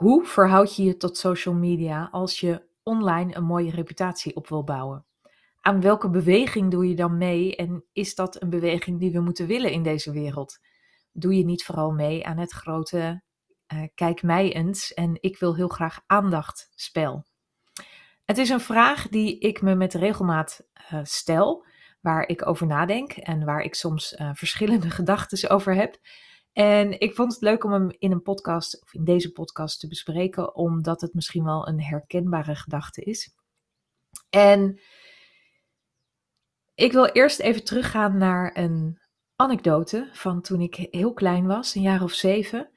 Hoe verhoud je je tot social media als je online een mooie reputatie op wil bouwen? Aan welke beweging doe je dan mee en is dat een beweging die we moeten willen in deze wereld? Doe je niet vooral mee aan het grote uh, kijk mij eens en ik wil heel graag aandacht spel? Het is een vraag die ik me met regelmaat uh, stel, waar ik over nadenk en waar ik soms uh, verschillende gedachten over heb. En ik vond het leuk om hem in een podcast, of in deze podcast te bespreken, omdat het misschien wel een herkenbare gedachte is. En ik wil eerst even teruggaan naar een anekdote van toen ik heel klein was, een jaar of zeven.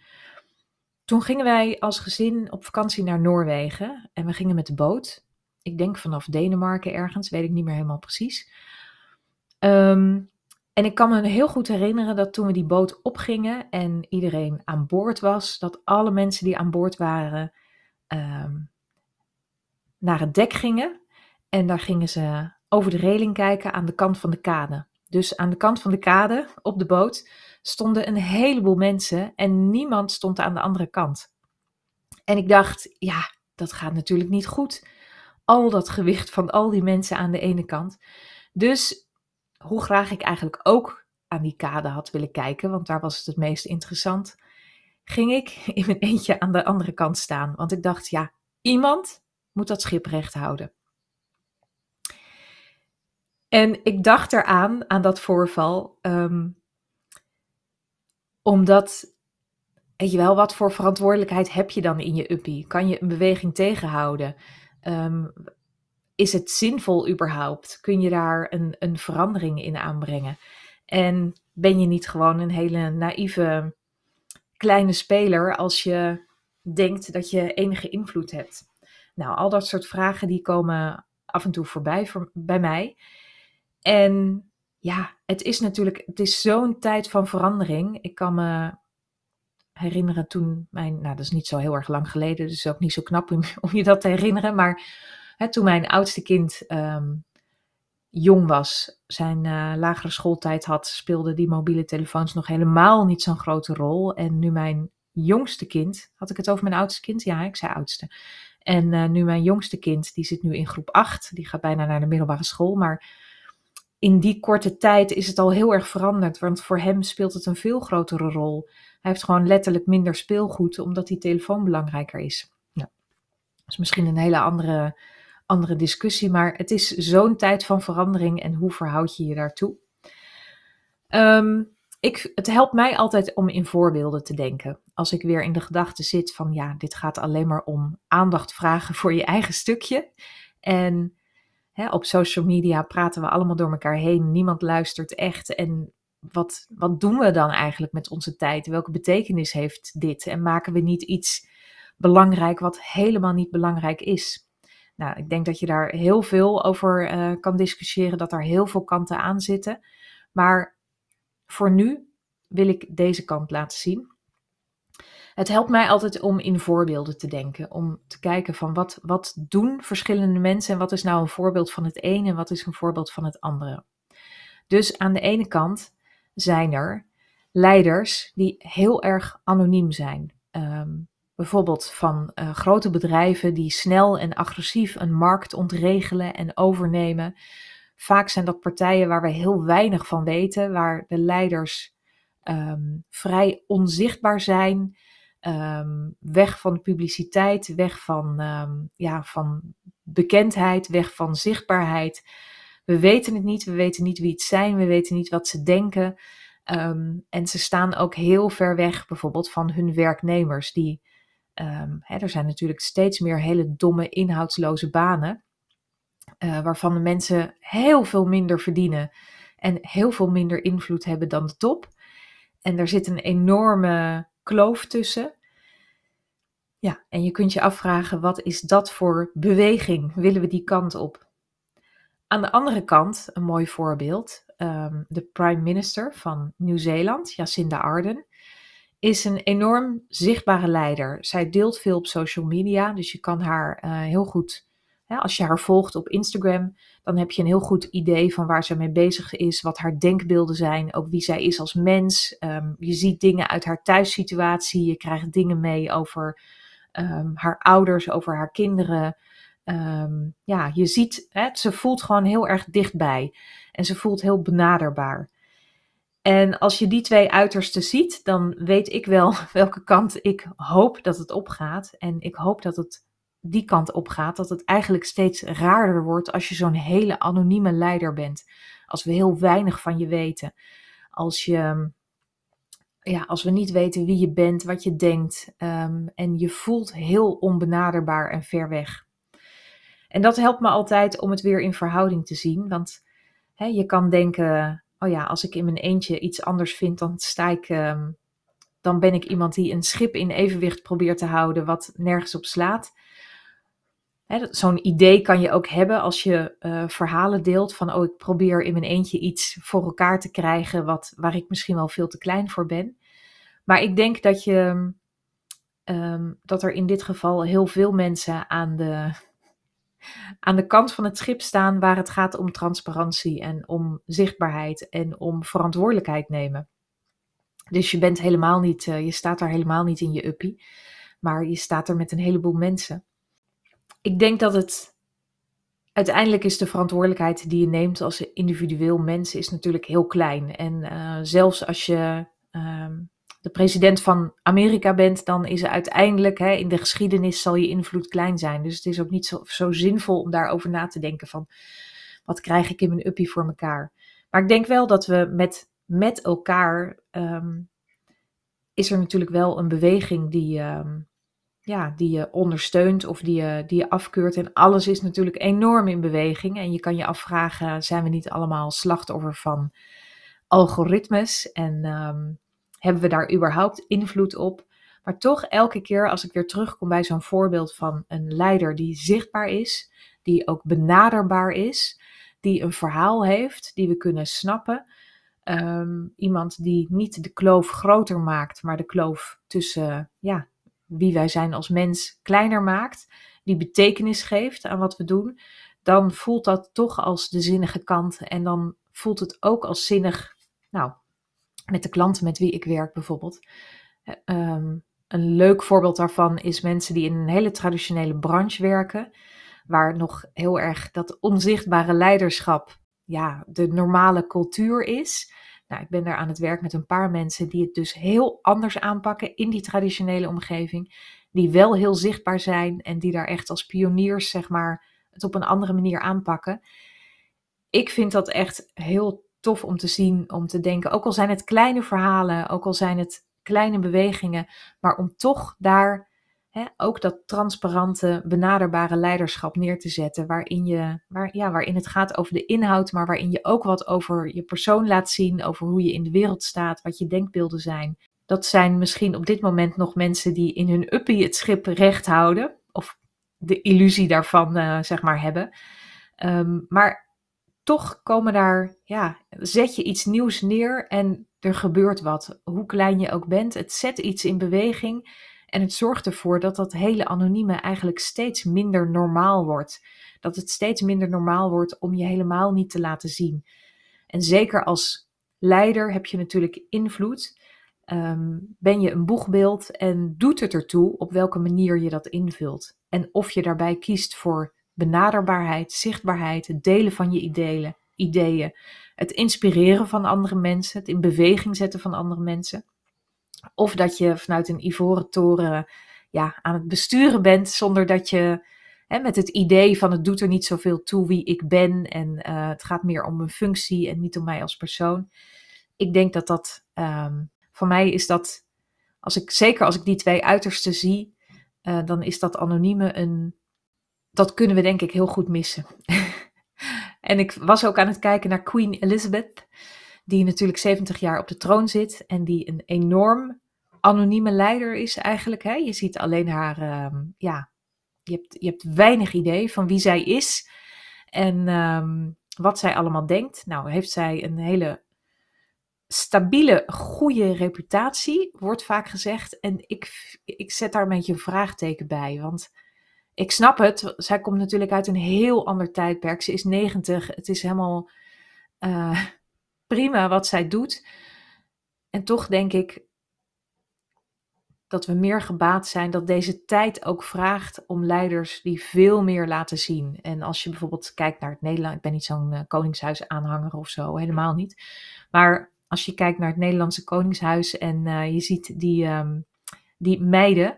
Toen gingen wij als gezin op vakantie naar Noorwegen en we gingen met de boot. Ik denk vanaf Denemarken ergens, weet ik niet meer helemaal precies. Um, en ik kan me heel goed herinneren dat toen we die boot opgingen en iedereen aan boord was, dat alle mensen die aan boord waren ehm, naar het dek gingen. En daar gingen ze over de reling kijken aan de kant van de kade. Dus aan de kant van de kade op de boot stonden een heleboel mensen en niemand stond aan de andere kant. En ik dacht, ja, dat gaat natuurlijk niet goed. Al dat gewicht van al die mensen aan de ene kant. Dus hoe graag ik eigenlijk ook aan die kade had willen kijken, want daar was het het meest interessant, ging ik in mijn eentje aan de andere kant staan. Want ik dacht, ja, iemand moet dat schip recht houden. En ik dacht eraan, aan dat voorval, um, omdat, weet je wel, wat voor verantwoordelijkheid heb je dan in je uppie? Kan je een beweging tegenhouden? Um, is het zinvol überhaupt? Kun je daar een, een verandering in aanbrengen? En ben je niet gewoon een hele naïeve kleine speler als je denkt dat je enige invloed hebt? Nou, al dat soort vragen die komen af en toe voorbij voor, bij mij. En ja, het is natuurlijk, het is zo'n tijd van verandering. Ik kan me herinneren toen mijn, nou dat is niet zo heel erg lang geleden, dus ook niet zo knap om, om je dat te herinneren, maar Toen mijn oudste kind ehm, jong was, zijn uh, lagere schooltijd had, speelden die mobiele telefoons nog helemaal niet zo'n grote rol. En nu mijn jongste kind, had ik het over mijn oudste kind? Ja, ik zei oudste. En uh, nu mijn jongste kind, die zit nu in groep 8, die gaat bijna naar de middelbare school. Maar in die korte tijd is het al heel erg veranderd, want voor hem speelt het een veel grotere rol. Hij heeft gewoon letterlijk minder speelgoed, omdat die telefoon belangrijker is. Nou, dat is misschien een hele andere andere discussie. Maar het is zo'n tijd van verandering en hoe verhoud je je daartoe? Um, ik, het helpt mij altijd om in voorbeelden te denken. Als ik weer in de gedachte zit van ja, dit gaat alleen maar om aandacht vragen voor je eigen stukje. En hè, op social media praten we allemaal door elkaar heen. Niemand luistert echt. En wat, wat doen we dan eigenlijk met onze tijd? Welke betekenis heeft dit? En maken we niet iets belangrijk wat helemaal niet belangrijk is? Nou, ik denk dat je daar heel veel over uh, kan discussiëren, dat er heel veel kanten aan zitten. Maar voor nu wil ik deze kant laten zien. Het helpt mij altijd om in voorbeelden te denken, om te kijken van wat, wat doen verschillende mensen en wat is nou een voorbeeld van het ene en wat is een voorbeeld van het andere. Dus aan de ene kant zijn er leiders die heel erg anoniem zijn. Um, Bijvoorbeeld van uh, grote bedrijven die snel en agressief een markt ontregelen en overnemen. Vaak zijn dat partijen waar we heel weinig van weten, waar de leiders um, vrij onzichtbaar zijn, um, weg van publiciteit, weg van, um, ja, van bekendheid, weg van zichtbaarheid. We weten het niet, we weten niet wie het zijn, we weten niet wat ze denken. en ze staan ook heel ver weg bijvoorbeeld van hun werknemers, die Um, hè, er zijn natuurlijk steeds meer hele domme, inhoudsloze banen, uh, waarvan de mensen heel veel minder verdienen en heel veel minder invloed hebben dan de top. En er zit een enorme kloof tussen. Ja, en je kunt je afvragen, wat is dat voor beweging? Willen we die kant op? Aan de andere kant, een mooi voorbeeld, um, de prime minister van Nieuw-Zeeland, Jacinda Ardern, is een enorm zichtbare leider. Zij deelt veel op social media, dus je kan haar uh, heel goed, als je haar volgt op Instagram, dan heb je een heel goed idee van waar ze mee bezig is, wat haar denkbeelden zijn, ook wie zij is als mens. Um, je ziet dingen uit haar thuissituatie, je krijgt dingen mee over ehm, haar ouders, over haar kinderen. Ehm, ja, je ziet, hè, ze voelt gewoon heel erg dichtbij en ze voelt heel benaderbaar. En als je die twee uitersten ziet, dan weet ik wel welke kant ik hoop dat het opgaat. En ik hoop dat het die kant opgaat, dat het eigenlijk steeds raarder wordt als je zo'n hele anonieme leider bent. Als we heel weinig van je weten. Als je ja, als we niet weten wie je bent, wat je denkt um, en je voelt heel onbenaderbaar en ver weg. En dat helpt me altijd om het weer in verhouding te zien, want hè, je kan denken, oh ja, als ik in mijn eentje iets anders vind, dan sta ik, um, dan ben ik iemand die een schip in evenwicht probeert te houden wat nergens op slaat. Zo'n idee kan je ook hebben als je uh, verhalen deelt van, oh, ik probeer in mijn eentje iets voor elkaar te krijgen wat, waar ik misschien wel veel te klein voor ben. Maar ik denk dat, je, um, dat er in dit geval heel veel mensen aan de, aan de kant van het schip staan waar het gaat om transparantie en om zichtbaarheid en om verantwoordelijkheid nemen. Dus je bent helemaal niet, uh, je staat daar helemaal niet in je uppie, maar je staat er met een heleboel mensen ik denk dat het uiteindelijk is de verantwoordelijkheid die je neemt als individueel mens is natuurlijk heel klein. En uh, zelfs als je uh, de president van Amerika bent, dan is er uiteindelijk hè, in de geschiedenis zal je invloed klein zijn. Dus het is ook niet zo, zo zinvol om daarover na te denken van wat krijg ik in mijn uppie voor elkaar. Maar ik denk wel dat we met, met elkaar um, is er natuurlijk wel een beweging die, um, ja, die je ondersteunt of die je, die je afkeurt. En alles is natuurlijk enorm in beweging. En je kan je afvragen, zijn we niet allemaal slachtoffer van algoritmes? En um, hebben we daar überhaupt invloed op? Maar toch elke keer als ik weer terugkom bij zo'n voorbeeld van een leider die zichtbaar is, die ook benaderbaar is, die een verhaal heeft, die we kunnen snappen. Um, iemand die niet de kloof groter maakt, maar de kloof tussen ja, wie wij zijn als mens kleiner maakt, die betekenis geeft aan wat we doen, dan voelt dat toch als de zinnige kant. En dan voelt het ook als zinnig, nou, met de klanten met wie ik werk bijvoorbeeld. Um, een leuk voorbeeld daarvan is mensen die in een hele traditionele branche werken, waar nog heel erg dat onzichtbare leiderschap ja, de normale cultuur is. Nou, ik ben daar aan het werk met een paar mensen die het dus heel anders aanpakken in die traditionele omgeving. Die wel heel zichtbaar zijn en die daar echt als pioniers, zeg maar, het op een andere manier aanpakken. Ik vind dat echt heel tof om te zien, om te denken. Ook al zijn het kleine verhalen, ook al zijn het kleine bewegingen, maar om toch daar Hè, ook dat transparante, benaderbare leiderschap neer te zetten, waarin, je, waar, ja, waarin het gaat over de inhoud, maar waarin je ook wat over je persoon laat zien, over hoe je in de wereld staat, wat je denkbeelden zijn. Dat zijn misschien op dit moment nog mensen die in hun uppie het schip recht houden, of de illusie daarvan, uh, zeg maar, hebben. Um, maar toch komen daar, ja, zet je iets nieuws neer en er gebeurt wat. Hoe klein je ook bent, het zet iets in beweging. En het zorgt ervoor dat dat hele anonieme eigenlijk steeds minder normaal wordt. Dat het steeds minder normaal wordt om je helemaal niet te laten zien. En zeker als leider heb je natuurlijk invloed. Um, ben je een boegbeeld en doet het ertoe op welke manier je dat invult? En of je daarbij kiest voor benaderbaarheid, zichtbaarheid, het delen van je ideeën, ideeën, het inspireren van andere mensen, het in beweging zetten van andere mensen. Of dat je vanuit een ivoren toren ja, aan het besturen bent zonder dat je hè, met het idee van het doet er niet zoveel toe wie ik ben en uh, het gaat meer om mijn functie en niet om mij als persoon. Ik denk dat dat, um, voor mij is dat, als ik, zeker als ik die twee uitersten zie, uh, dan is dat anonieme een, dat kunnen we denk ik heel goed missen. en ik was ook aan het kijken naar Queen Elizabeth die natuurlijk 70 jaar op de troon zit en die een enorm anonieme leider is eigenlijk. Hè? Je ziet alleen haar, uh, ja, je hebt, je hebt weinig idee van wie zij is en um, wat zij allemaal denkt. Nou, heeft zij een hele stabiele, goede reputatie, wordt vaak gezegd. En ik, ik zet daar een beetje een vraagteken bij, want ik snap het. Zij komt natuurlijk uit een heel ander tijdperk. Ze is 90. Het is helemaal. Uh, prima wat zij doet. En toch denk ik dat we meer gebaat zijn, dat deze tijd ook vraagt om leiders die veel meer laten zien. En als je bijvoorbeeld kijkt naar het Nederland, ik ben niet zo'n uh, koningshuis-aanhanger of zo, helemaal niet. Maar als je kijkt naar het Nederlandse koningshuis en uh, je ziet die, um, die meiden,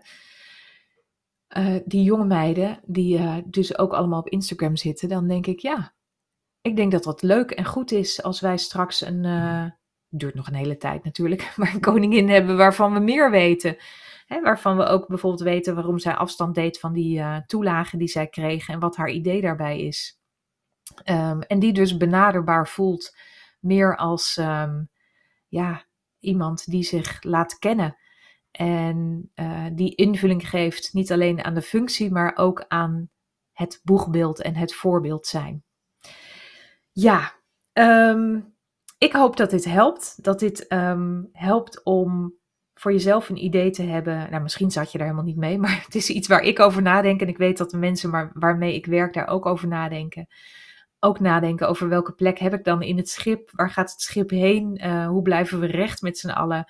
uh, die jonge meiden, die dus ook allemaal op Instagram zitten, dan denk ik ja, ik denk dat dat leuk en goed is als wij straks een, duurt nog een hele tijd natuurlijk, maar een koningin hebben waarvan we meer weten. Hè, waarvan we ook bijvoorbeeld weten waarom zij afstand deed van die uh, toelagen die zij kreeg en wat haar idee daarbij is. Um, en die dus benaderbaar voelt, meer als um, ja, iemand die zich laat kennen. En uh, die invulling geeft niet alleen aan de functie, maar ook aan het boegbeeld en het voorbeeld zijn. Ja, um, ik hoop dat dit helpt. Dat dit um, helpt om voor jezelf een idee te hebben. Nou, misschien zat je daar helemaal niet mee, maar het is iets waar ik over nadenk. En ik weet dat de mensen waar, waarmee ik werk daar ook over nadenken. Ook nadenken over welke plek heb ik dan in het schip? Waar gaat het schip heen? Uh, hoe blijven we recht met z'n allen?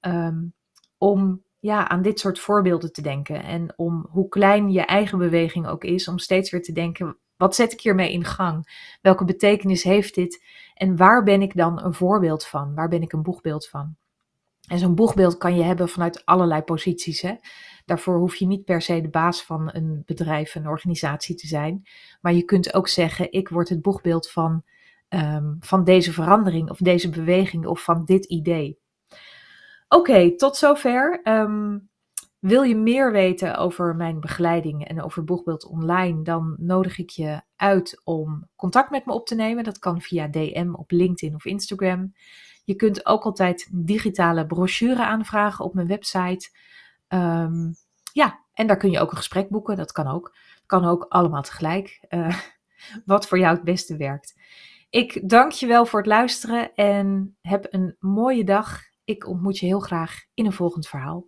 Um, om ja, aan dit soort voorbeelden te denken. En om hoe klein je eigen beweging ook is, om steeds weer te denken: wat zet ik hiermee in gang? Welke betekenis heeft dit? En waar ben ik dan een voorbeeld van? Waar ben ik een boegbeeld van? En zo'n boegbeeld kan je hebben vanuit allerlei posities. Hè? Daarvoor hoef je niet per se de baas van een bedrijf, een organisatie te zijn. Maar je kunt ook zeggen: ik word het boegbeeld van, um, van deze verandering of deze beweging of van dit idee. Oké, tot zover. Um, wil je meer weten over mijn begeleiding en over Boegbeeld Online, dan nodig ik je uit om contact met me op te nemen. Dat kan via DM op LinkedIn of Instagram. Je kunt ook altijd digitale brochure aanvragen op mijn website. Um, ja, en daar kun je ook een gesprek boeken. Dat kan ook. Kan ook allemaal tegelijk. Uh, wat voor jou het beste werkt. Ik dank je wel voor het luisteren en heb een mooie dag. Ik ontmoet je heel graag in een volgend verhaal.